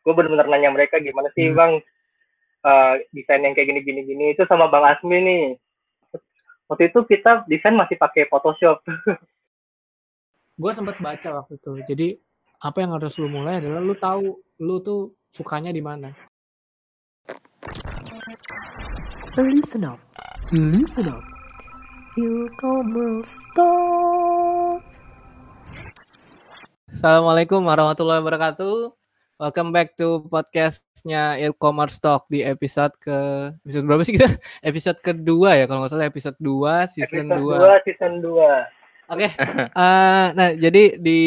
gue bener-bener nanya mereka gimana sih Hmm. bang eh, desain yang kayak gini gini gini itu sama bang Asmi nih waktu itu kita desain masih pakai Photoshop gue sempat baca waktu itu jadi apa yang harus lu mulai adalah lu tahu lu tuh sukanya di mana Listen up. Listen up. E-commerce talk. Assalamualaikum warahmatullahi wabarakatuh welcome back to podcastnya e-commerce talk di episode ke episode berapa sih kita episode kedua ya kalau nggak salah episode 2 season episode 2 2 season 2 Oke, eh, nah jadi di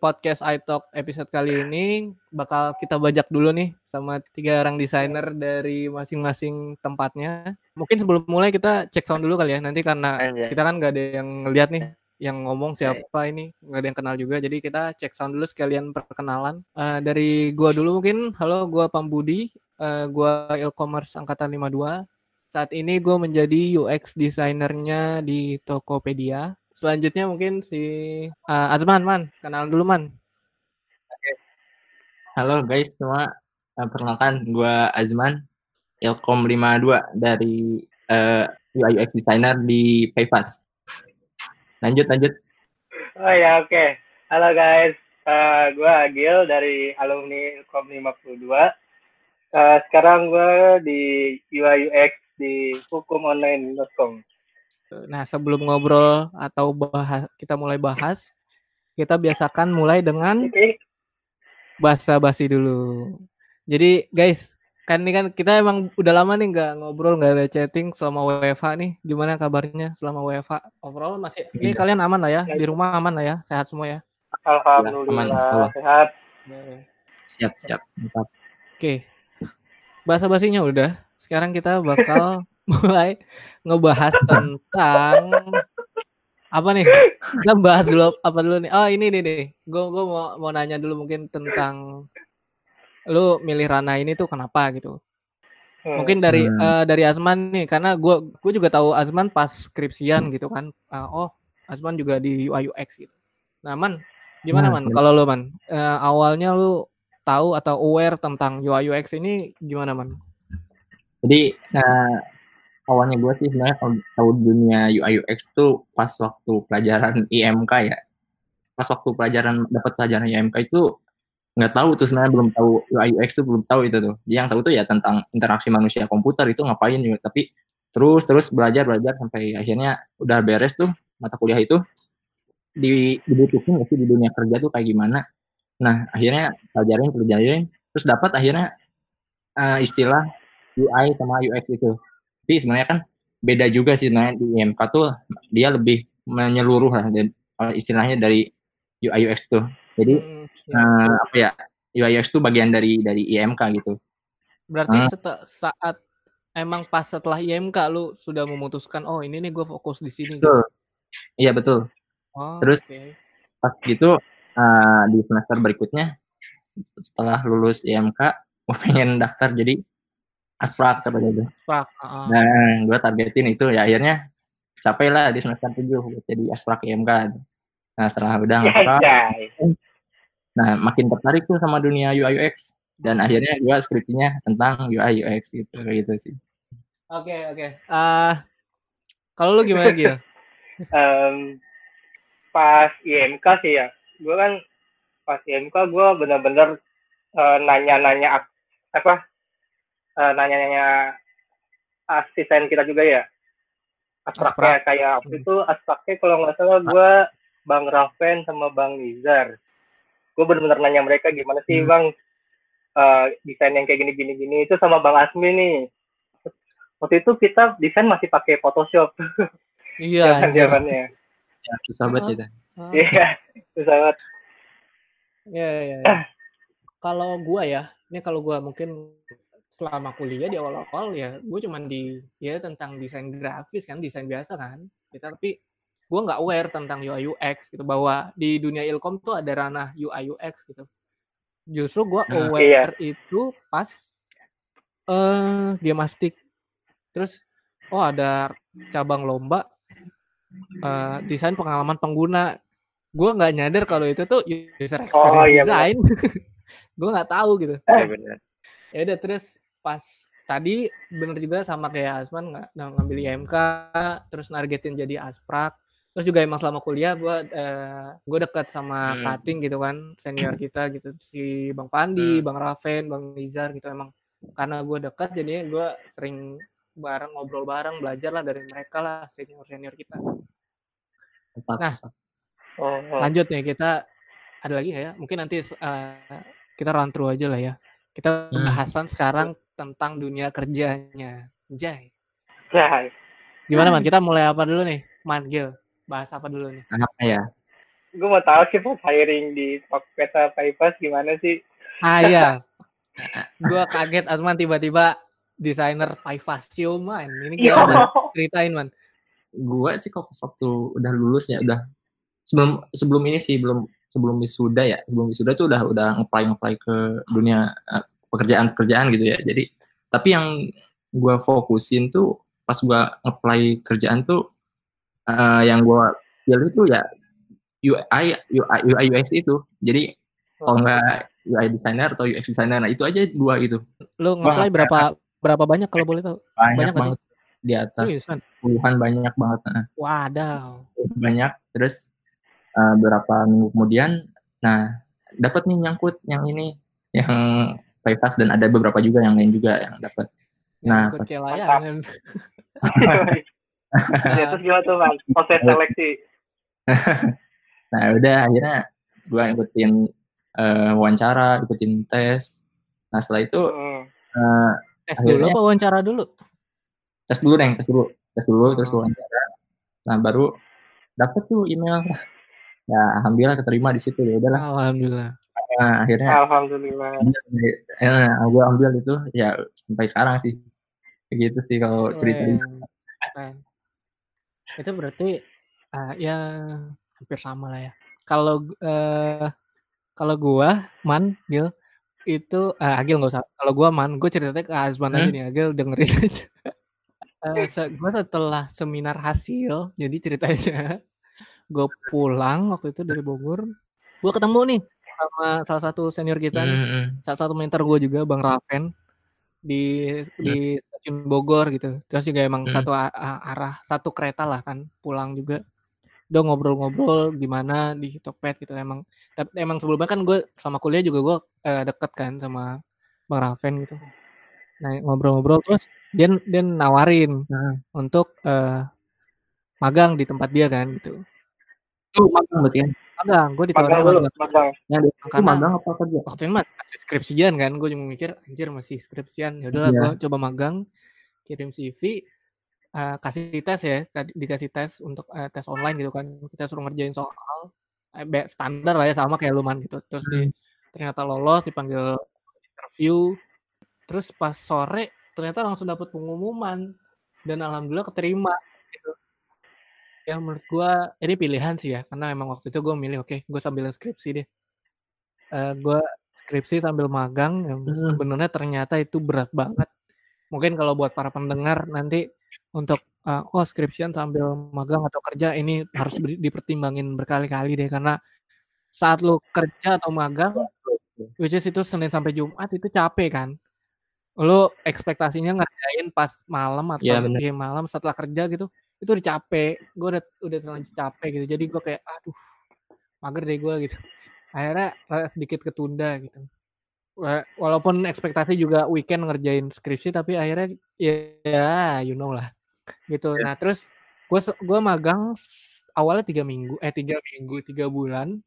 podcast iTalk episode kali ini bakal kita bajak dulu nih sama tiga orang desainer dari masing-masing tempatnya. Mungkin sebelum mulai kita cek sound dulu kali ya, nanti karena Anjay. kita kan nggak ada yang ngeliat nih yang ngomong siapa ini nggak ada yang kenal juga. Jadi kita cek sound dulu sekalian perkenalan. Eh, dari gua dulu mungkin. Halo gua Pambudi. Eh, gua e-commerce angkatan 52 saat ini gue menjadi UX desainernya di Tokopedia. Selanjutnya mungkin si eh, Azman man. Kenal dulu man. Halo guys semua, perkenalkan gue Azman, Ilkom 52 dari eh, UI UX designer di Payfast. Lanjut lanjut. oh ya oke. Halo guys. Eh, gue Agil dari alumni Ilkom 52 Eh, sekarang gue di UI UX di hukumonline.com nah sebelum ngobrol atau bahas kita mulai bahas kita biasakan mulai dengan Oke, bahasa basi dulu. Jadi guys kan ini kan kita emang udah lama nih nggak ngobrol nggak ada chatting selama WFH nih gimana kabarnya selama WFH overall masih ini Iya. kalian aman lah ya di rumah aman lah ya sehat semua ya Alhamdulillah aman, sekolah. sehat. Siap siap. Mantap. Oke. Bahasa basinya udah. Sekarang kita bakal mulai ngebahas tentang apa nih? Kita bahas dulu apa dulu nih? Oh, ini nih nih. Gue gue mau mau nanya dulu mungkin tentang lu milih Rana ini tuh kenapa gitu. Hmm. Mungkin dari Hmm. eh, dari Azman nih karena gue gue juga tahu Azman pas skripsian gitu kan. Eh, oh, Azman juga di UI UX gitu. Nah, Man, gimana Nah, Man? Kalau lu Man, Eh, awalnya lu tahu atau aware tentang UI UX ini gimana Man? Jadi nah, awalnya gue sih sebenarnya kalau tahu dunia UI UX tuh pas waktu pelajaran IMK ya. Pas waktu pelajaran dapat pelajaran IMK itu nggak tahu tuh sebenarnya belum tahu UI UX tuh belum tahu itu tuh. Dia yang tahu tuh ya tentang interaksi manusia komputer itu ngapain juga. Tapi terus terus belajar belajar sampai akhirnya udah beres tuh mata kuliah itu di dibutuhin sih di dunia kerja tuh kayak gimana. Nah akhirnya pelajarin pelajarin terus dapat akhirnya eh, istilah UI sama UX itu. Tapi sebenarnya kan beda juga sih sebenarnya di IMK tuh dia lebih menyeluruh lah eh, istilahnya dari UI UX tuh. Jadi Hmm, eh, apa ya UI UX tuh bagian dari dari IMK gitu. Berarti Ah. seta- saat emang pas setelah IMK lu sudah memutuskan oh ini nih gue fokus di sini gitu. Betul. Iya betul. Oh, Terus oke. pas gitu eh, di semester berikutnya setelah lulus IMK gue pengen daftar jadi asprak apa gitu. Pak, ah, ah. Nah, gue targetin itu ya akhirnya capai lah di semester 7 buat jadi asprak IMK. Nah, setelah udah asprak, Anjay. Nah makin tertarik tuh sama dunia UI UX dan akhirnya gue skripsinya tentang UI UX gitu kayak gitu sih. Oke, oke. Ah, kalau lu gimana Gil? Em, pas IMK sih ya. Gue kan pas IMK gue bener-bener eh, nanya-nanya ap- apa eh, nanya-nanya asisten kita juga ya. Abstraknya kayak waktu itu abstraknya kalau nggak salah gue Bang Raven sama Bang Nizar gue bener-bener nanya mereka gimana sih Hmm. Bang eh, desain yang kayak gini-gini gini itu sama Bang Asmi nih waktu itu kita desain masih pakai Photoshop Iya, anjir. zaman-zamannya Ya, susah banget itu. Ah, Iya, susah banget. Iya, iya, iya. Kalau gua ya, ini kalau gua mungkin selama kuliah di awal-awal ya, gue cuman di ya tentang desain grafis kan, desain biasa kan. Ya, tapi gue nggak aware tentang UI UX gitu bahwa di dunia ilkom tuh ada ranah UI UX gitu. Justru gua Nah, aware itu pas eh Gemastik. Terus oh ada cabang lomba eh, desain pengalaman pengguna. Gue nggak nyadar kalau itu tuh user experience Oh, iya, design. gue nggak tahu gitu Iya benar. ya udah terus pas tadi bener juga sama kayak Asman nggak ng- ngambil IMK terus nargetin jadi asprak terus juga emang selama kuliah gue gue dekat sama Hmm. Kating gitu kan senior kita gitu si Bang Pandi, Hmm. Bang Raven, Bang Nizar gitu emang karena gue dekat jadinya gue sering bareng ngobrol bareng belajar lah dari mereka lah senior senior kita. Nah. Oh, oh. lanjut nih kita ada lagi nggak ya mungkin nanti eh, kita run through aja lah ya kita Hmm. bahasan sekarang tentang dunia kerjanya Jai Ya, gimana man kita mulai apa dulu nih man Gil bahas apa dulu nih? Apa ya? gue mau tahu sih pas hiring di Tokped apa Paipas gimana sih? ah iya. Gua kaget Asman tiba-tiba desainer Paivasio man. Ini gimana? Man? ceritain man. Gua sih kok waktu udah lulus ya udah sebelum sebelum ini sih belum sebelum wisuda ya. Sebelum wisuda tuh udah udah ngeplay ngeplay ke dunia eh, pekerjaan-pekerjaan gitu ya. Jadi tapi yang gua fokusin tuh pas gua ngeplay kerjaan tuh eh, yang gua pilih tuh ya UI UI UI UX itu. Jadi kalau nggak UI designer atau UX designer nah itu aja dua lu Gua ngeplay nggak berapa berapa banyak kalau boleh tahu? Banyak, Banyak nggak sih? banget. Di atas puluhan banyak banget nah. wadaw. Banyak. Terus eh, beberapa minggu kemudian nah dapat nih nyangkut yang ini yang bypass dan ada beberapa juga yang lain juga yang dapat nah pas, ya, terus gimana tuh man? Proses seleksi. nah udah akhirnya gua ikutin eh, wawancara ikutin tes nah setelah itu Hmm. eh, tes dulu apa wawancara dulu tes dulu deh tes dulu tes dulu terus Oh. wawancara nah baru dapet tuh email ya alhamdulillah keterima di situ ya udahlah alhamdulillah nah, akhirnya Alhamdulillah. ya, gue ambil itu ya sampai sekarang sih begitu sih kalau cerita di Keren. Keren. Itu berarti ah, ya hampir sama lah ya. Kalau eh kalau gua man Gil itu ah, Agil nggak usah. Kalau gua man, gue ceritanya ke Azman aja Hmm? nih Agil dengerin aja. Eh, se- gua setelah seminar hasil, jadi ceritanya gue pulang waktu itu dari Bogor, gue ketemu nih sama salah satu senior kita nih, Hmm, salah satu mentor gue juga Bang Raven di di stasiun Bogor gitu. Terus juga emang Hmm. satu arah, satu kereta lah kan pulang juga. Udah ngobrol-ngobrol gimana di Tokped gitu emang. Tapi emang sebelumnya kan gue sama kuliah juga gue eh, deket kan sama Bang Raven gitu. Nah ngobrol-ngobrol terus dia dia nawarin Hmm. untuk eh, magang di tempat dia kan gitu. itu magang berarti kan Magang, gue ditawarin Magang dulu, magang. magang. yang Karena- magang apa kerja waktu itu masih skripsian kan gue cuma mikir anjir masih skripsian ya udahlah Iya. gue coba magang kirim CV eh, kasih tes ya ka- dikasih tes untuk eh, tes online gitu kan kita suruh ngerjain soal eh, standar lah ya sama kayak luman gitu terus di, Hmm. ternyata lolos dipanggil interview terus pas sore ternyata langsung dapat pengumuman dan alhamdulillah keterima gitu ya menurut gua ini pilihan sih ya karena emang waktu itu gue milih oke gue sambil skripsi deh. Eh gue skripsi sambil magang yang Hmm. sebenarnya ternyata itu berat banget. Mungkin kalau buat para pendengar nanti untuk eh, oh skripsian sambil magang atau kerja ini harus dipertimbangin berkali-kali deh karena saat lu kerja atau magang which is itu Senin sampai Jumat itu capek kan? Lu ekspektasinya ngerjain pas malam atau iya, malam setelah kerja gitu itu udah capek gue udah udah terlanjur capek gitu. Jadi gue kayak aduh mager deh gue gitu. Akhirnya sedikit ketunda gitu. Wa- walaupun ekspektasi juga weekend ngerjain skripsi tapi akhirnya ya you know lah gitu. Iya. nah terus gue gue magang awalnya tiga minggu eh tiga minggu tiga bulan.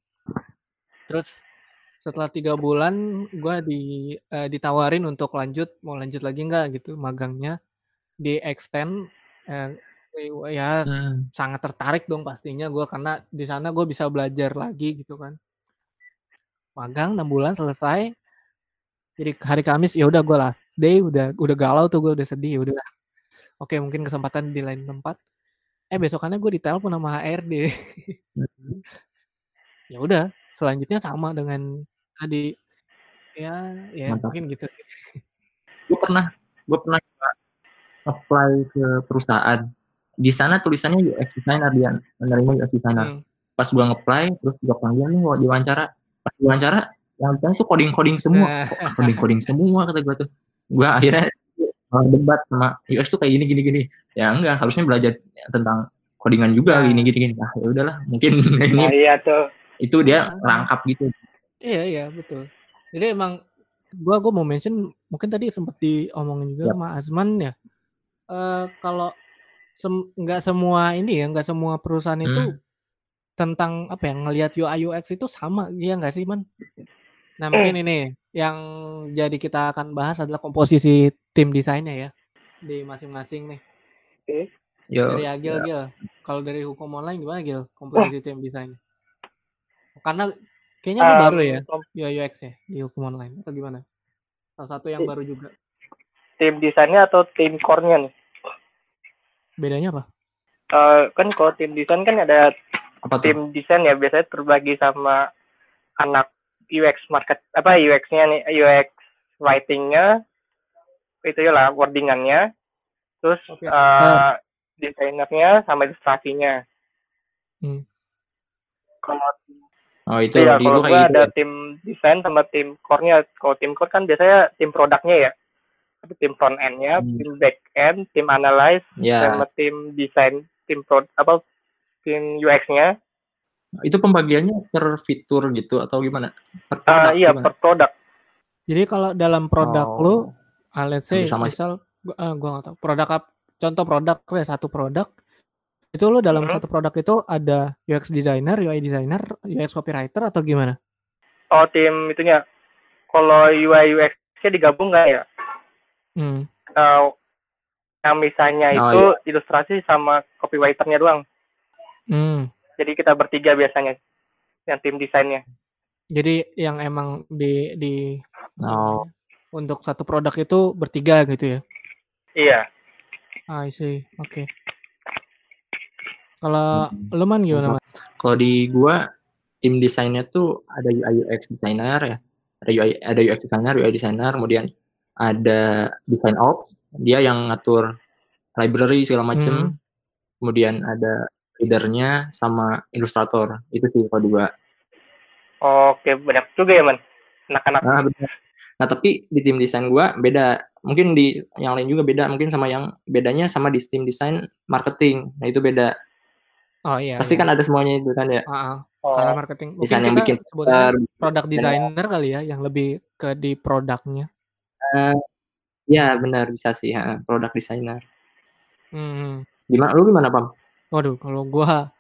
Terus setelah tiga bulan gue di eh, ditawarin untuk lanjut mau lanjut lagi nggak? gitu magangnya di extend eh, ya Hmm. sangat tertarik dong pastinya gue karena di sana gue bisa belajar lagi gitu kan. Magang enam bulan selesai. Jadi hari Kamis ya udah gue last day udah udah galau tuh gue udah sedih ya udah oke mungkin kesempatan di lain tempat. Eh besokannya gue ditelepon sama HRD Hmm. ya udah selanjutnya sama dengan tadi. Ya ya Mantap. mungkin gitu sih. Gue pernah gue pernah apply ke perusahaan di sana tulisannya UX designer dia menerima UX designer Hmm. pas gua nge-apply terus gua panggil nih mau diwawancara pas diwawancara yang yang tuh coding-coding semua. Nah. Kok coding-coding semua kata gue tuh. Gue akhirnya malah debat sama UX tuh kayak gini gini gini. Ya enggak, harusnya belajar tentang codingan juga Nah. gini gini gini. Nah, ya udahlah, mungkin ini Nah, iya tuh. itu dia rangkap gitu. Iya iya betul. Jadi emang gua gua mau mention mungkin tadi sempat diomongin juga Yap. sama Azman ya. Eh kalau sem- nggak semua ini ya nggak semua perusahaan itu Hmm. tentang apa ya ngelihat UI UX itu sama iya nggak sih man? Nah mungkin ini yang jadi kita akan bahas adalah komposisi tim desainnya ya di masing-masing nih. Yo, Dari Agil ya. Gil. Kalau dari hukum online gimana Gil komposisi tim desainnya? Karena kayaknya Um, baru ya UI UX ya di hukum online atau gimana? Salah satu yang baru juga. Tim desainnya atau tim core-nya nih? Bedanya apa? Eh, kan kalau tim desain kan ada Apa tuh? tim desain ya biasanya terbagi sama anak UX market apa UX-nya nih UX writing-nya itu ya lah wordingannya terus Oke. eh, desainernya sama ilustrasinya Hmm. kalau Oh, itu di lu kalau kayak gua gitu. ada ya? tim desain sama tim core-nya kalau tim core kan biasanya tim produknya ya tim front end-nya Hmm. tim back end tim analyze Ya, sama tim desain tim pro apa tim UX-nya itu pembagiannya per fitur gitu atau gimana? Per Ah, produk iya gimana? per produk Jadi kalau dalam produk Oh. lu, ah, let's say sama misal gua, ah, gua nggak tahu produk contoh produk ya satu produk itu lu dalam Mhm. satu produk itu ada UX designer, UI designer, UX copywriter atau gimana? oh tim itunya kalau UI UX-nya digabung nggak ya Hmm. Yang misalnya Oh, itu ilustrasi sama copywriter-nya doang. Hmm. Jadi kita bertiga biasanya yang tim desainnya. Jadi yang emang di di apa Oh. untuk satu produk itu bertiga gitu ya? Iya. Ah, I see. Oke. Kalau lu man gimana man? Kalau di gua tim desainnya tuh ada UI UX designer ya. Ada UI ada UX designer, UI designer, kemudian ada design ops, dia yang ngatur library segala macem. Hmm. Kemudian ada leadernya sama ilustrator. Itu sih kalau di gua. Oke, banyak juga ya, Man. Anak-anak. Nah. Nah, tapi di tim desain gua beda. Mungkin di yang lain juga beda. Mungkin sama yang bedanya sama di tim desain marketing. Nah, itu beda. Oh iya. Pasti iya. kan ada semuanya itu kan ya. Ah. Oh, Kalau marketing mungkin Desain yang bikin poster. product designer kali ya yang lebih ke di produknya. Ya, benar bisa sih, ha, product designer. Hmm. Gimana lu gimana, Pam? Waduh, kalau gua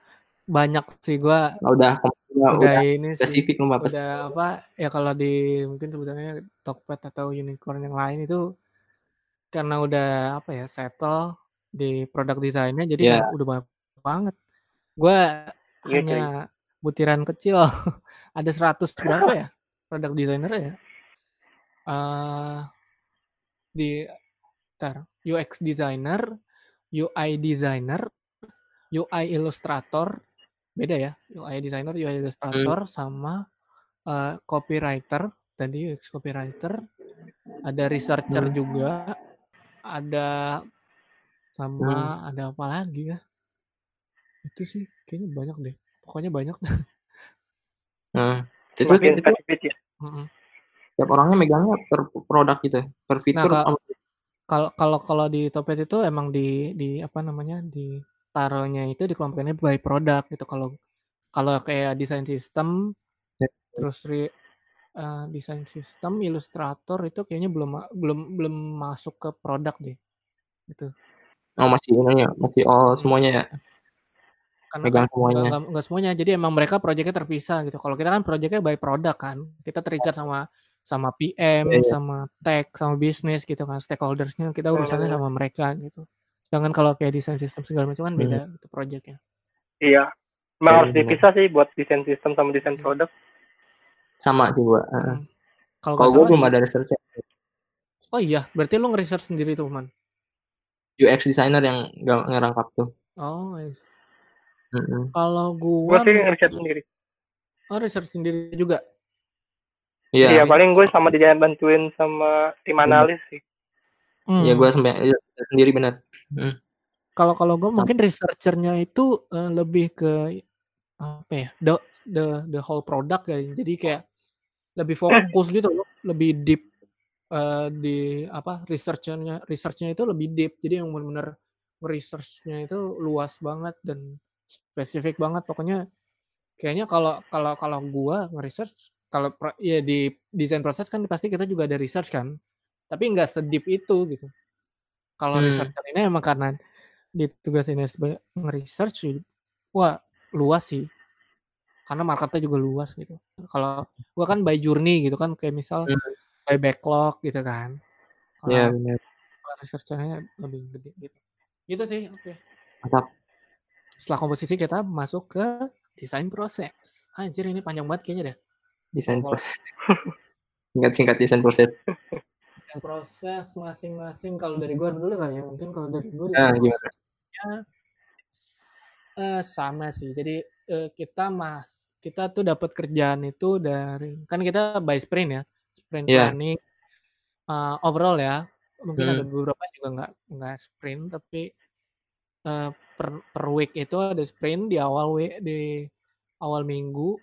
banyak sih gua Nah, udah udah, udah udah ini sih spesifik lu apa? udah apa ya kalau di mungkin sebutannya Tokped atau unicorn yang lain itu karena udah apa ya settle di produk desainnya jadi Ya. udah- banyak banget. Gua Iya, hanya butiran kecil ada 100 berapa ya produk designer ya? Eh di ntar, UX designer, UI designer, UI illustrator, beda ya, UI designer, UI illustrator sama eh, copywriter tadi UX copywriter, ada researcher Hmm. juga, ada sama ada apa lagi ya? Itu sih kayaknya banyak deh. Pokoknya banyak. Nah, itu itu ya. Mm-mm. Tiap orangnya megangnya per produk gitu, per fitur. Kak, apa- Kalau kalau kalau di Topet itu emang di di apa namanya di taruhnya itu dikelompokinnya by product gitu. Kalau kalau kayak desain sistem Ya. terus re, eh, desain sistem ilustrator itu kayaknya belum belum belum masuk ke produk deh. Gitu. Oh, masih ini ya, masih all semuanya ya. Karena Megang enggak, semuanya. enggak, enggak semuanya. Jadi emang mereka proyeknya terpisah gitu. Kalau kita kan proyeknya by product kan. Kita terikat sama sama PM, Iya, iya. sama tech, sama bisnis gitu kan. Stakeholdersnya kita urusannya Hmm. sama mereka gitu. Sedangkan kalau kayak desain sistem segala macam kan beda Hmm. gitu proyeknya. Iya. Emang Iya, harus dipisah sih buat desain sistem sama desain produk. Sama heeh. Hmm. Kalau Kalau nggak gua salah belum ada research Oh iya, berarti lu nge-research sendiri tuh, Man. UX designer yang nggak ngerangkap tuh. Oh, iya. Mm-mm. kalau Gue gua sih ngeriset sendiri. oh research sendiri juga. Iya, Iya, paling gue sama dia bantuin sama tim analis sih. Hmm. iya gua sampai iya, sendiri benar. Hmm. Kalau kalau gue mungkin researchernya itu eh, lebih ke apa ya the the the whole product ya. Jadi kayak lebih fokus gitu loh, lebih deep uh, di apa researchnya researchnya itu lebih deep. Jadi yang benar-benar researchnya itu luas banget dan spesifik banget. Pokoknya kayaknya kalau kalau kalau gua nge-research kalau ya di desain proses kan pasti kita juga ada research kan. Tapi nggak sedip itu gitu. Kalau hmm. research ini emang karena di tugas ini sebagai nge-research wah luas sih karena marketnya juga luas gitu. Kalau gua kan by journey gitu kan kayak misal hmm. by backlog gitu kan. Iya benar. Researchnya lebih gede gitu. Gitu sih, oke. Okay. Mantap. Setelah komposisi kita masuk ke desain proses. Anjir ini panjang banget kayaknya deh. Desain proses. Singkat-singkat desain proses. Desain proses masing-masing kalau dari gua dulu kan ya. Mungkin kalau dari gua nah, prosesnya uh, sama sih. Jadi uh, kita mas kita tuh dapat kerjaan itu dari kan kita by sprint ya sprint yeah. planning uh, overall ya mungkin hmm. ada beberapa juga nggak nggak sprint tapi uh, per, per week itu ada sprint di awal week di awal minggu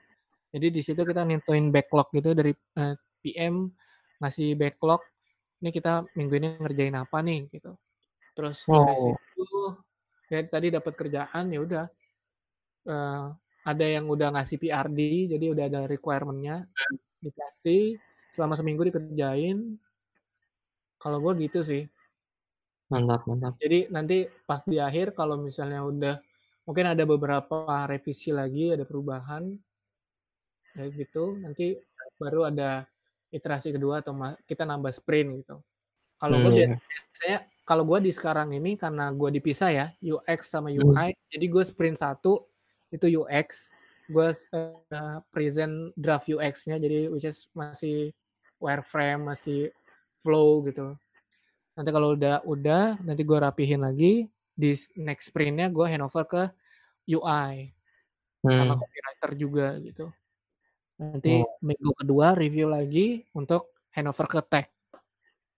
jadi di situ kita nentuin backlog gitu dari uh, PM ngasih backlog ini kita minggu ini ngerjain apa nih? Gitu. Terus oh. dari situ ya tadi dapat kerjaan ya udah uh, ada yang udah ngasih PRD jadi udah ada requirementnya dikasih selama seminggu dikerjain. Kalau gue gitu sih. Mantap mantap. Jadi nanti pas di akhir kalau misalnya udah mungkin ada beberapa revisi lagi ada perubahan kayak gitu nanti baru ada iterasi kedua atau kita nambah sprint gitu kalau hmm, gue biasanya kalau gue di sekarang ini karena gue dipisah ya UX sama UI hmm. jadi gue sprint satu itu UX gue uh, present draft UX-nya jadi which is masih wireframe masih flow gitu nanti kalau udah udah nanti gue rapihin lagi di next sprintnya gue handover ke UI hmm. sama copywriter juga gitu nanti oh. minggu kedua review lagi untuk handover ke tech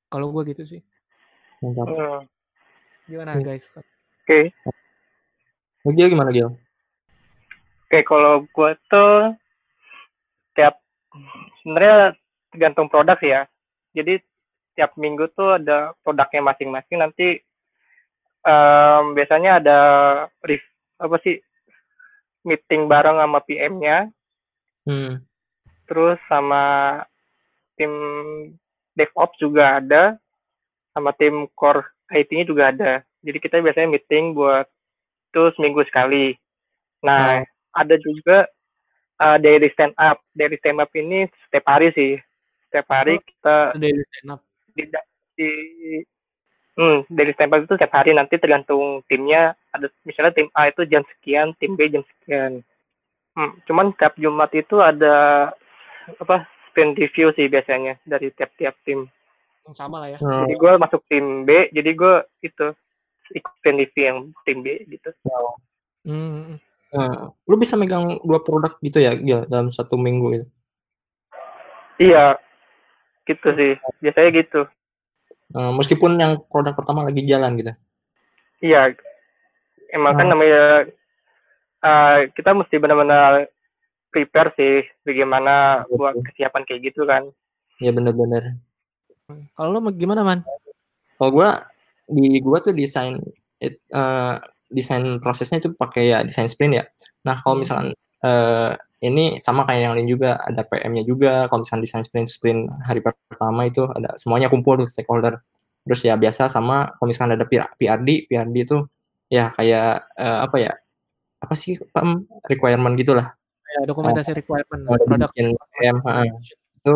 kalau gue gitu sih Mantap. Uh. gimana hmm. guys oke okay. Gil gimana Gil? Oke, kalau gue tuh tiap sebenarnya tergantung produk sih ya. Jadi tiap minggu tuh ada produknya masing-masing. Nanti um, biasanya ada brief apa sih meeting bareng sama PM-nya. Hmm. Terus sama tim DevOps juga ada, sama tim core IT-nya juga ada. Jadi kita biasanya meeting buat itu seminggu sekali. Nah, ada juga uh, daily stand up. Daily stand up ini setiap hari sih. Setiap hari oh, kita daily stand up. Di, di hmm, daily stand up itu setiap hari nanti tergantung timnya. Ada misalnya tim A itu jam sekian, tim B jam sekian. Hmm, cuman setiap Jumat itu ada apa sprint review sih biasanya dari tiap-tiap tim. Sama lah ya. Hmm. Jadi gue masuk tim B, jadi gue itu ikut sprint review yang tim B gitu. Oh. Hmm. Nah, lu bisa megang dua produk gitu ya, Gil, dalam satu minggu itu? Iya, gitu sih. Biasanya gitu. Uh, meskipun yang produk pertama lagi jalan gitu? Iya, emang kan namanya uh, kita mesti benar-benar prepare sih bagaimana Betul. buat kesiapan kayak gitu kan. Iya benar-benar. Kalau lo gimana man? Kalau gua di gua tuh desain uh, desain prosesnya itu pakai ya desain sprint ya. Nah kalau hmm. misalkan uh, ini sama kayak yang lain juga ada PM-nya juga. Kalau misalkan desain sprint sprint hari pertama itu ada semuanya kumpul tuh stakeholder. Terus ya biasa sama kalau misalkan ada PRD, PRD itu ya kayak uh, apa ya? Apa sih um, requirement gitulah. Ya, dokumentasi uh, requirement produk. PM, itu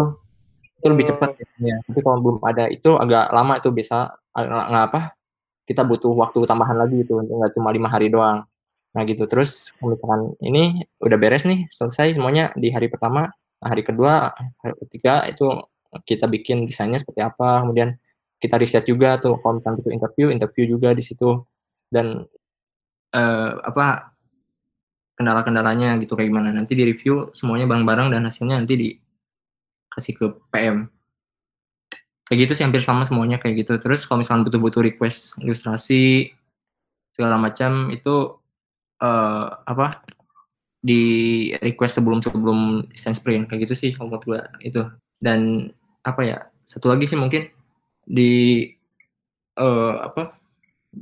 itu lebih cepat ya. Tapi kalau belum ada itu agak lama itu bisa nggak apa kita butuh waktu tambahan lagi gitu nggak cuma lima hari doang. Nah gitu. Terus misalkan ini udah beres nih selesai semuanya di hari pertama hari kedua hari ketiga itu kita bikin desainnya seperti apa. Kemudian kita riset juga tuh kalau misalnya itu interview interview juga di situ. Dan uh, apa kendala-kendalanya gitu kayak gimana. Nanti di review semuanya bareng-bareng dan hasilnya nanti dikasih ke PM kayak gitu sih hampir sama semuanya kayak gitu. Terus kalau misalnya butuh-butuh request ilustrasi segala macam itu uh, apa di request sebelum sebelum desain sprint kayak gitu sih kalau gue itu. Dan apa ya satu lagi sih mungkin di eh, apa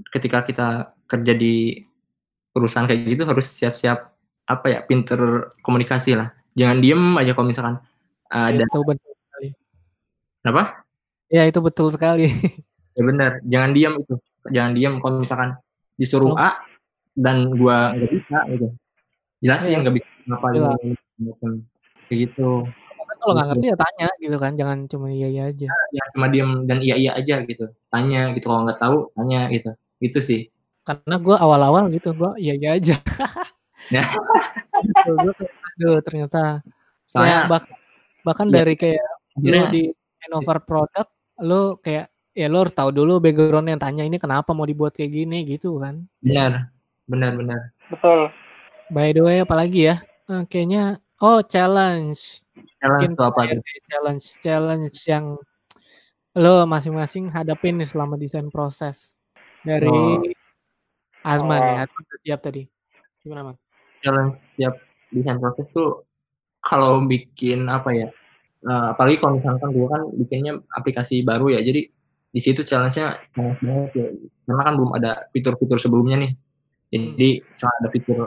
ketika kita kerja di perusahaan kayak gitu harus siap-siap apa ya pinter komunikasi lah jangan diem aja kalau misalkan ada Itu betul sekali. apa Ya itu betul sekali. ya benar jangan diem itu jangan diem kalau misalkan disuruh Oh. A dan gua nggak bisa gitu jelasin Iya. nggak bisa ngapain Jelas. macam kayak gitu Kan kalau nggak ngerti ya tanya gitu kan, jangan cuma iya iya aja. yang cuma diem dan iya iya aja gitu tanya gitu kalau nggak tahu tanya gitu gitu sih Karena gue awal-awal gitu, gue iya iya aja. Ya. Gitu, gua kayak, aduh ternyata kayak soalnya bah- bahkan Iya. dari kayak lu akhirnya di handover product, lu kayak ya lu harus tahu dulu background yang tanya ini kenapa mau dibuat kayak gini gitu kan. benar benar benar betul By the way apalagi ya? Eh, kayaknya oh challenge. challenge Mungkin itu apa tuh challenge challenge yang lo masing-masing hadapin nih selama desain proses dari Oh. Azman Oh. ya Azman siap tadi. Gimana man? challenge setiap desain proses tuh kalau bikin apa ya eh, apalagi kalau misalkan gue kan bikinnya aplikasi baru ya jadi di situ challenge-nya banyak banget ya. Karena kan belum ada fitur-fitur sebelumnya nih. Jadi misalnya ada fitur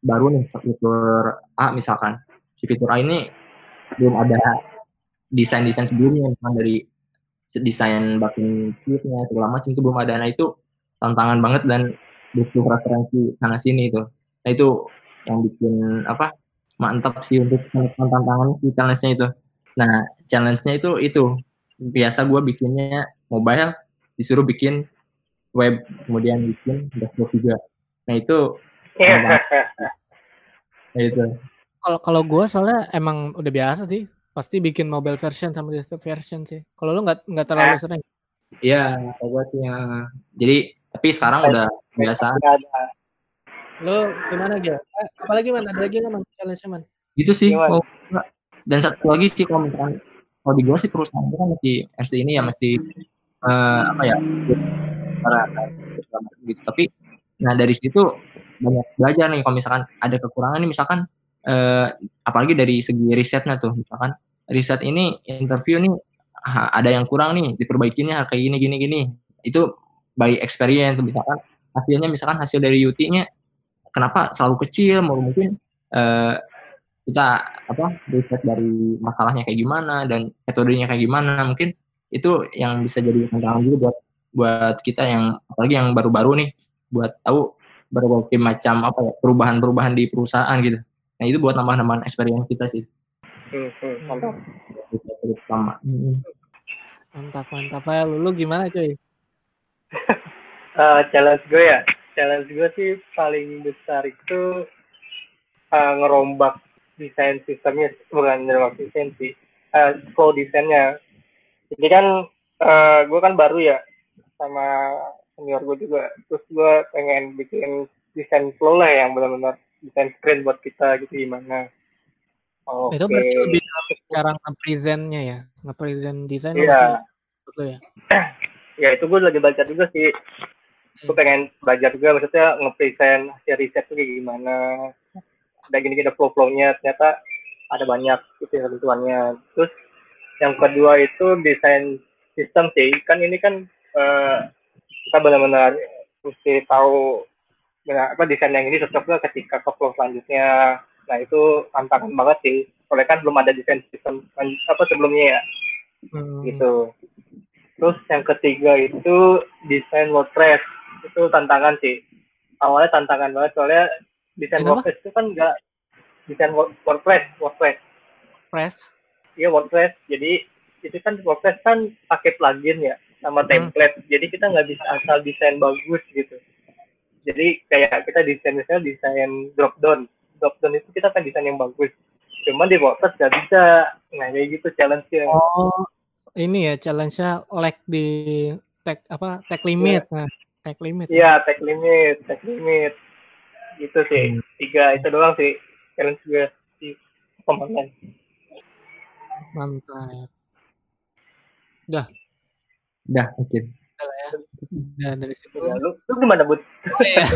baru nih fitur A misalkan. Si fitur A ini belum ada desain-desain sebelumnya misalkan dari desain backend sheet-nya segala macam itu belum ada. Nah itu tantangan banget dan butuh referensi sana sini itu nah itu yang bikin apa mantap sih untuk menekan tantangan si challenge-nya itu nah challenge-nya itu itu biasa gue bikinnya mobile disuruh bikin web kemudian bikin dashboard juga nah itu nah, itu Kalau kalau gue soalnya emang udah biasa sih pasti bikin mobile version sama desktop version sih. Kalau lu nggak nggak terlalu Eh. sering. Iya, gue sih ya. Jadi tapi sekarang udah biasa. Lu gimana Gil? Eh, apalagi man? Ada lagi nggak man? Challenge man? gitu sih. Kalau dan satu lagi sih kalau misalkan kalau di gue sih perusahaan kan masih RC ini ya masih eh, apa ya para gitu. Tapi nah dari situ banyak belajar nih kalau misalkan ada kekurangan nih misalkan eh, apalagi dari segi risetnya tuh misalkan riset ini interview nih ha- ada yang kurang nih diperbaikinya kayak gini gini gini itu by experience misalkan hasilnya misalkan hasil dari UT-nya kenapa selalu kecil mau mungkin eh, kita apa riset dari masalahnya kayak gimana dan metodenya kayak gimana mungkin itu yang bisa jadi tantangan juga buat buat kita yang apalagi yang baru-baru nih buat tahu berbagai macam apa ya perubahan-perubahan di perusahaan gitu nah itu buat nambah-nambahan experience kita sih Hmm, hmm, mantap. Hmm. Mantap mantap ya. Lu, lu gimana cuy? Eh, challenge gue ya. Challenge gue sih paling besar itu eh, ngerombak desain sistemnya bukan ngerombak desain sih eh, flow desainnya. Jadi kan eh, gue kan baru ya sama senior gue juga. Terus gue pengen bikin desain flow lah yang benar-benar desain screen buat kita gitu gimana. Oke. Itu berarti lebih cara nge-presentnya ya, nge-present desain Iya. masih menurut lu ya. ya itu gue lagi belajar juga sih gue pengen belajar juga maksudnya nge-present hasil riset tuh kayak gimana. Ada gini-gini flow-flow-nya ternyata ada banyak gitu ya ketentuannya terus yang kedua itu desain sistem sih. Kan ini kan eh, kita benar-benar mesti tahu benar apa desain yang ini cocok nggak ketika ke flow selanjutnya. Nah itu tantangan banget sih. Soalnya kan belum ada desain sistem apa sebelumnya ya. Hmm. gitu. Terus yang ketiga itu desain WordPress itu tantangan sih. Awalnya tantangan banget soalnya desain Kenapa? WordPress itu kan enggak desain Word- WordPress, WordPress. Press. Iya WordPress. Jadi itu kan WordPress kan pakai plugin ya sama Hmm. template. Jadi kita nggak bisa asal desain bagus gitu. Jadi kayak kita desain misalnya desain drop down. Drop down itu kita kan desain yang bagus. Cuman di WordPress nggak bisa. Nah kayak gitu challenge-nya. Oh, ini ya challenge-nya lag di tag apa tag limit. Nah, tag limit. ya. Iya, tag limit, tag limit. Gitu sih. Tiga itu doang sih challenge gue di pembangunan. Mantap. udah mungkin Nah, dari situ. Ya, lu, lu gimana, Bud? Oh, iya.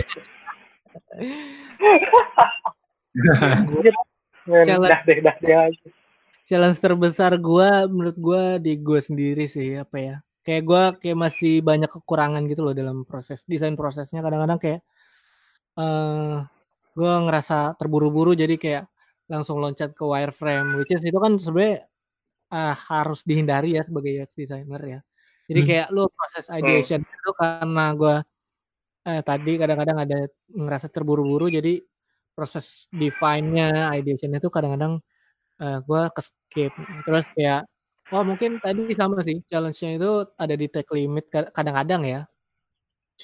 Challenge. dah deh dah deh aja challenge terbesar gua menurut gua di gue sendiri sih apa ya kayak gua kayak masih banyak kekurangan gitu loh dalam proses desain prosesnya. Kadang-kadang kayak eh gua ngerasa terburu-buru jadi kayak langsung loncat ke wireframe which is itu kan sebenarnya eh, harus dihindari ya sebagai UX designer ya. Jadi Hmm. kayak lu proses ideation itu karena gua eh, tadi kadang-kadang ada ngerasa terburu-buru jadi proses define-nya ideation itu kadang-kadang eh, gue ke skip terus kayak oh mungkin tadi sama sih challenge-nya itu ada di tag limit ka- kadang-kadang ya.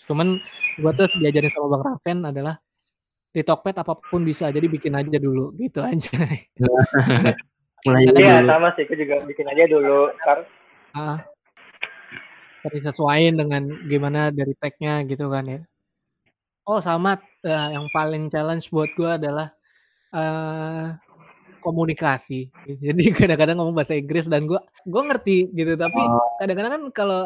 Cuman gue tuh diajarin sama bang Raven adalah di Tokped apa pun bisa jadi bikin aja dulu gitu aja. Iya dulu. sama sih aku juga bikin aja dulu. Kar ah. Disesuaiin dengan gimana dari tag-nya gitu kan ya. Oh sama eh, yang paling challenge buat gue adalah eh komunikasi. Jadi kadang-kadang ngomong bahasa Inggris dan gue gue ngerti gitu. Tapi kadang-kadang kan kalau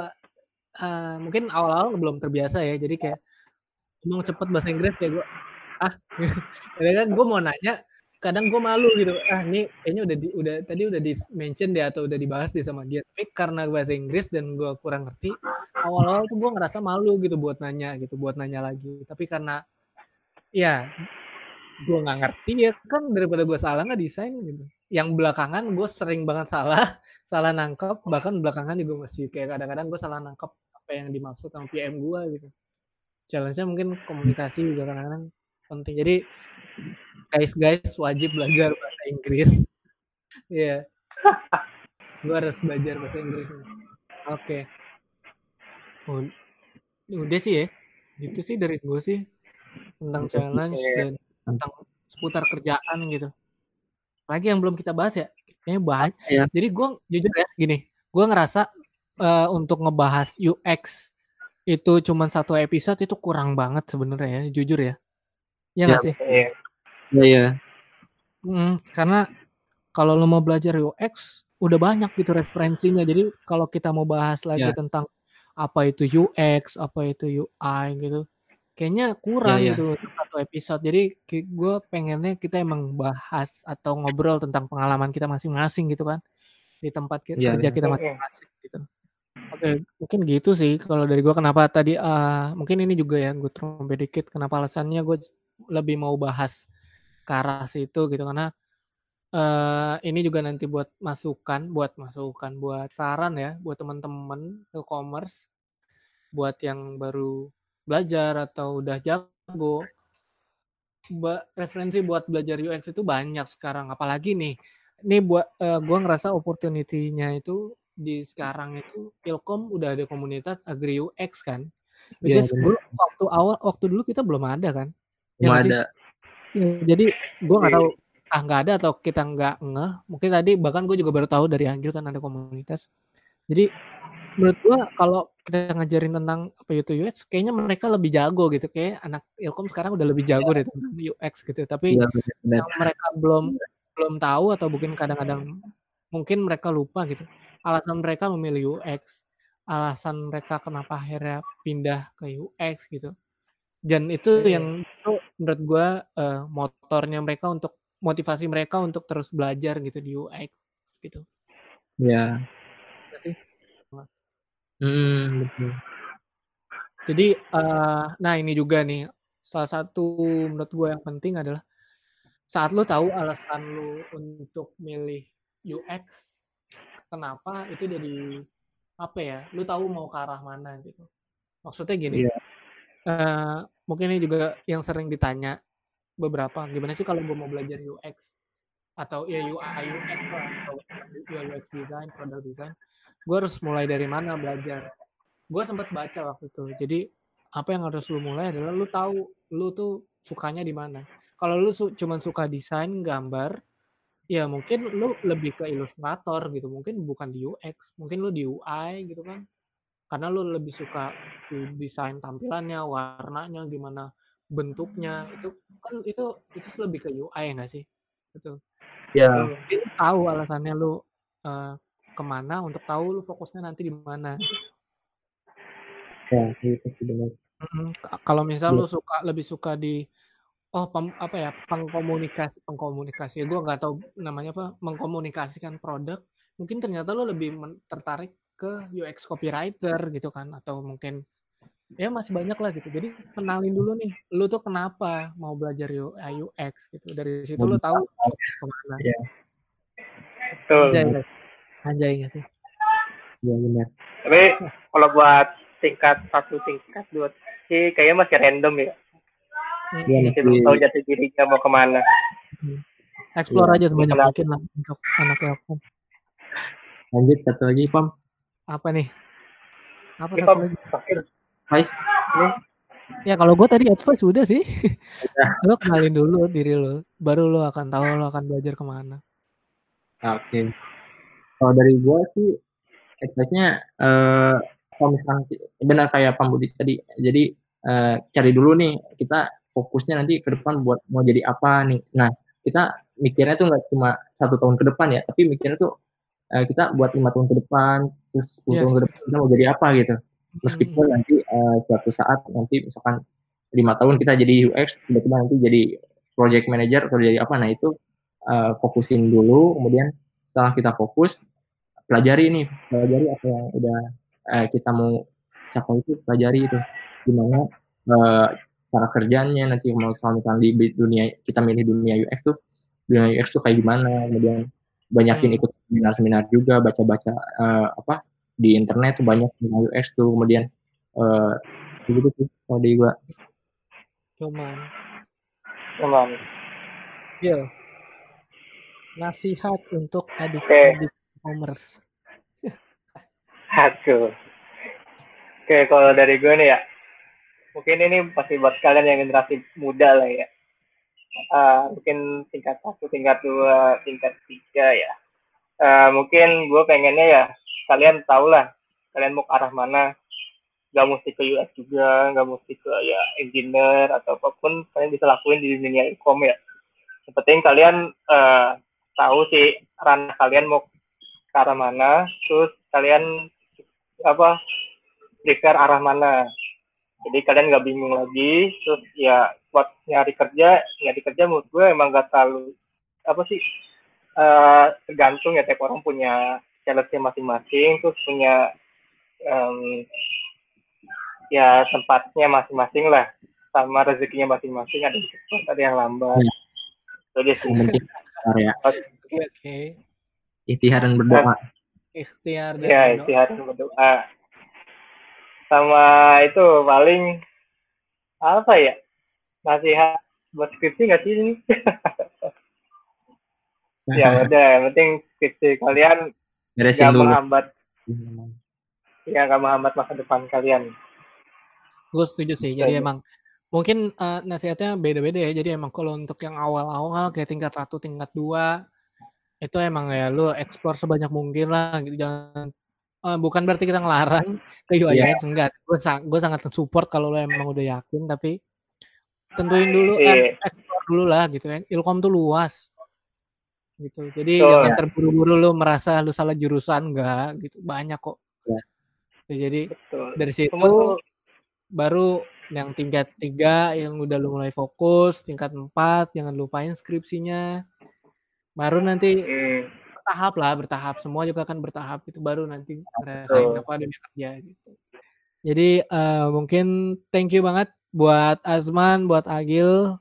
eh, mungkin awal-awal belum terbiasa ya. Jadi kayak ngomong cepet bahasa Inggris kayak gue ah. Kadang kan gue mau nanya kadang gue malu gitu. Ah ini kayaknya udah di, udah tadi udah di mention deh atau udah dibahas deh sama dia. Tapi karena bahasa Inggris dan gue kurang ngerti awal-awal tuh gue ngerasa malu gitu buat nanya gitu buat nanya lagi. Tapi karena ya gue nggak ngerti ya kan daripada gue salah nggak desain gitu. Yang belakangan gue sering banget salah salah nangkep bahkan belakangan juga masih kayak kadang-kadang gue salah nangkep apa yang dimaksud sama PM gue gitu. Challenge-nya mungkin komunikasi juga kadang-kadang penting. Jadi guys guys wajib belajar bahasa Inggris. Iya. Gue harus belajar bahasa Inggris oke. Oh, udah sih ya. Itu sih dari gue sih tentang challenge dan tentang seputar kerjaan gitu lagi yang belum kita bahas ya kayaknya banyak Iya. jadi gue jujur ya gini gue ngerasa eh, untuk ngebahas UX itu cuman satu episode itu kurang banget sebenarnya ya jujur ya ya nggak Ya, sih iya Iya, iya. Mm, karena kalau lo mau belajar UX udah banyak gitu referensinya. Jadi kalau kita mau bahas lagi Ya. tentang apa itu UX, apa itu UI gitu, kayaknya kurang Ya, ya. gitu satu episode. Jadi gue pengennya kita emang bahas atau ngobrol tentang pengalaman kita masing-masing gitu kan di tempat ki- Iya, kerja iya. kita masing-masing gitu. Oke, mungkin gitu sih kalau dari gue kenapa tadi eh, mungkin ini juga ya gue trompet dikit kenapa alasannya gue lebih mau bahas ke arah situ gitu karena eh ini juga nanti buat masukan, buat masukan, buat saran ya, buat teman-teman e-commerce, buat yang baru belajar atau udah jago. Ba- referensi buat belajar UX itu banyak sekarang, apalagi nih, ini buat eh, gua ngerasa opportunity-nya itu di sekarang itu Ilkom udah ada komunitas Agri UX kan, which Iya, is benar. dulu waktu awal waktu dulu kita belum ada kan, ya Belum sih? ada. Ya, jadi gue nggak tahu ah nggak ada atau kita nggak ngeh mungkin tadi bahkan gue juga baru tahu dari Anggil kan ada komunitas jadi menurut gue kalau kita ngajarin tentang apa itu UX kayaknya mereka lebih jago gitu. Kayak anak Ilkom sekarang udah lebih jago deh tentang UX gitu. Tapi Iya, yang mereka belum belum tahu atau mungkin kadang-kadang mungkin mereka lupa gitu. Alasan mereka memilih UX alasan mereka kenapa akhirnya pindah ke UX gitu. Dan itu Hmm. yang itu menurut gue eh, motornya mereka untuk motivasi mereka untuk terus belajar gitu di UX gitu. Iya. Hmm, betul. jadi eh, nah ini juga nih salah satu menurut gue yang penting adalah saat lo tahu alasan lo untuk milih UX kenapa itu jadi apa ya lo tahu mau ke arah mana gitu maksudnya gini Iya. eh, mungkin ini juga yang sering ditanya beberapa gimana sih kalau gue mau belajar UX atau ya UI UX atau UX design product design. Gue harus mulai dari mana belajar? Gue sempat baca waktu itu. Jadi apa yang harus lu mulai adalah lu tahu lu tuh sukanya di mana. Kalau lu su cuman suka desain gambar ya mungkin lu lebih ke ilustrator gitu. Mungkin bukan di UX mungkin lu di UI gitu kan. Karena lu lebih suka desain tampilannya warnanya gimana bentuknya. Itu kan itu itu lebih ke UI nggak sih? Gitu Iya. Jadi lu tahu alasannya lu eh, ke mana untuk tahu lu fokusnya nanti di mana Ya, itu sih benar. Kalau misal Iya. lu suka lebih suka di Oh, pem, apa ya? Pengkomunikasi, pengkomunikasi. Gue nggak tahu namanya apa. Mengkomunikasikan produk. Mungkin ternyata lo lebih tertarik ke UX copywriter gitu kan, atau mungkin ya masih banyak lah gitu. Jadi kenalin dulu nih, lu tuh kenapa mau belajar UI UX gitu. Dari situ lo tahu ke mana. Iya. Betul. Anjay, anjay nggak sih? Iya benar. Tapi kalau buat tingkat satu, tingkat dua sih kayaknya masih random ya. Iya Masih belum tahu masih jati dirinya mau ke mana. Explore Iya. aja sebanyak Kenapa? mungkin lah untuk anak Telkom. lanjut satu lagi Pam. Apa nih? Apa satu Pam, lagi? terakhir. Ya kalau gue tadi advice udah sih. lo kenalin dulu diri lo, baru lo akan tahu lo akan belajar ke mana. Oke. Kalau dari gua sih advice-nya eh kalau misalkan benar kayak Pam Budi tadi. Jadi eh, cari dulu nih kita fokusnya nanti ke depan buat mau jadi apa nih. Nah, kita mikirnya tuh nggak cuma satu tahun ke depan ya, tapi mikirnya tuh eh, kita buat lima tahun ke depan, terus 10 Yes. tahun ke depan kita mau jadi apa gitu. Meskipun nanti eh, suatu saat nanti misalkan lima tahun kita jadi UX, tiba-tiba nanti jadi project manager atau jadi apa, nah itu eh, fokusin dulu, kemudian setelah kita fokus pelajari nih pelajari apa yang udah eh, kita mau capai itu pelajari itu gimana eh, cara kerjanya nanti mau misalkan di dunia kita milih dunia UX tuh dunia UX tuh kayak gimana kemudian banyakin Hmm. ikut seminar-seminar juga baca-baca eh, apa di internet tuh banyak tentang UX tuh kemudian eh gitu sih kalau di gua Cuman, Emang. Gil, nasihat untuk adik-adik e-commerce. Aduh. Oke, kalau dari gue nih ya, mungkin ini pasti buat kalian yang generasi muda lah ya. Eh, mungkin tingkat satu, tingkat dua, tingkat tiga ya. Eh, mungkin gue pengennya ya, kalian tau lah, kalian mau ke arah mana. Gak mesti ke UX juga, gak mesti ke ya engineer atau apa pun kalian bisa lakuin di dunia e-com ya. Yang penting kalian eh, tahu sih ranah kalian mau ke arah mana, terus kalian apa prepare arah mana jadi kalian nggak bingung lagi terus ya buat nyari kerja nyari kerja menurut gue emang gak terlalu apa sih eh tergantung ya tiap orang punya challenge masing-masing terus punya em, ya tempatnya masing-masing lah sama rezekinya masing-masing ada yang cepat ada yang lambat. Ya. Itu aja sih. Yang penting ya. Oke, oke. ikhtiar dan berdoa. Ikhtiar dan ya istirahat dan berdoa. Sama itu paling apa ya? Nasihat buat skripsi nggak sih ini? Ya udah yang penting skripsi kalian beresin dulu menghambat ya nggak menghambat masa depan kalian Gue setuju sih. Jadi emang mungkin eh, nasihatnya beda-beda ya. Jadi emang kalau untuk yang awal-awal kayak tingkat satu, tingkat dua itu emang ya lu explore sebanyak mungkin lah gitu. Jangan eh, bukan berarti kita ngelarang ke UI Iya. UX enggak. Gue gue sangat support kalau lu emang udah yakin tapi tentuin dulu Iya. eh, explore dulu lah gitu ya. Ilkom tuh luas gitu. Jadi Betul. jangan terburu-buru lu merasa lu salah jurusan enggak gitu. Banyak kok. Iya. Jadi betul dari situ tuh baru yang tingkat tiga yang udah lu mulai fokus, tingkat empat jangan lupain skripsinya. Baru nanti hmm, bertahap lah, bertahap. Semua juga kan bertahap itu baru nanti ngerasain Betul. apa dunia kerja gitu. Jadi eh, mungkin thank you banget buat Azman, buat Agil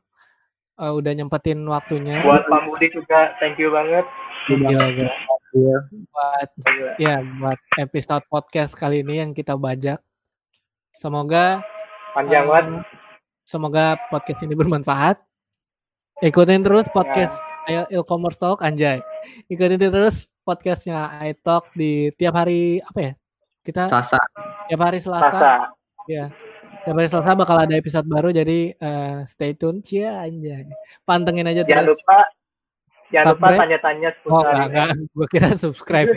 eh, udah nyempetin waktunya. buat Pak Budi juga thank you banget Thank you Iya. buat ya buat episode podcast kali ini yang kita bajak. Semoga panjang eh, banget semoga podcast ini bermanfaat. Ikutin terus podcast Ayo e-commerce talk anjay. Ikutin terus podcastnya iTalk di tiap hari apa ya? Kita Sasa tiap hari Selasa. Sasa Ya. Tiap hari Selasa bakal ada episode baru jadi eh, stay tune cia anjay. Pantengin aja jangan terus. lupa jangan lupa tanya-tanya Oh seputar enggak, enggak. Gue kira subscribe.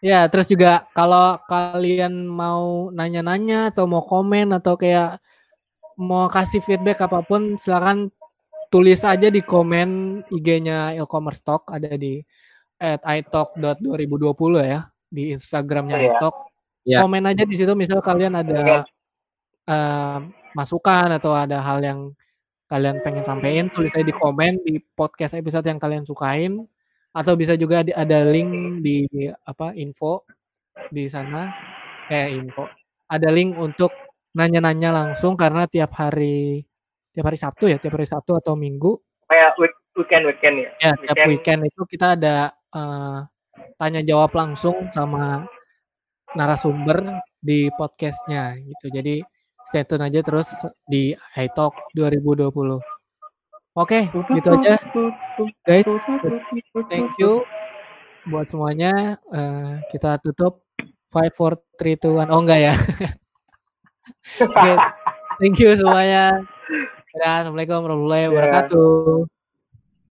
ya, terus juga kalau kalian mau nanya-nanya atau mau komen atau kayak mau kasih feedback apa pun silakan tulis aja di komen IG-nya e-commerce talk ada di at italk.2020 ya di Instagramnya Iya. italk. Iya. Komen aja di situ misal kalian ada eh, masukan atau ada hal yang kalian pengen sampein tulis aja di komen di podcast episode yang kalian sukain. Atau bisa juga di, ada link di apa info di sana. Eh info. Ada link untuk nanya-nanya langsung karena tiap hari tiap hari Sabtu ya tiap hari Sabtu atau Minggu. Kayak week- weekend weekend ya? Ya tiap weekend itu kita ada eh, tanya jawab langsung sama narasumber di podcastnya gitu. Jadi stay tune aja terus di iTalk 2020 oke gitu aja. guys thank you buat semuanya. Eh, kita tutup. 5 4 3 2 1 oh enggak ya. Oke, thank you semuanya. Ya, Assalamualaikum warahmatullahi wabarakatuh.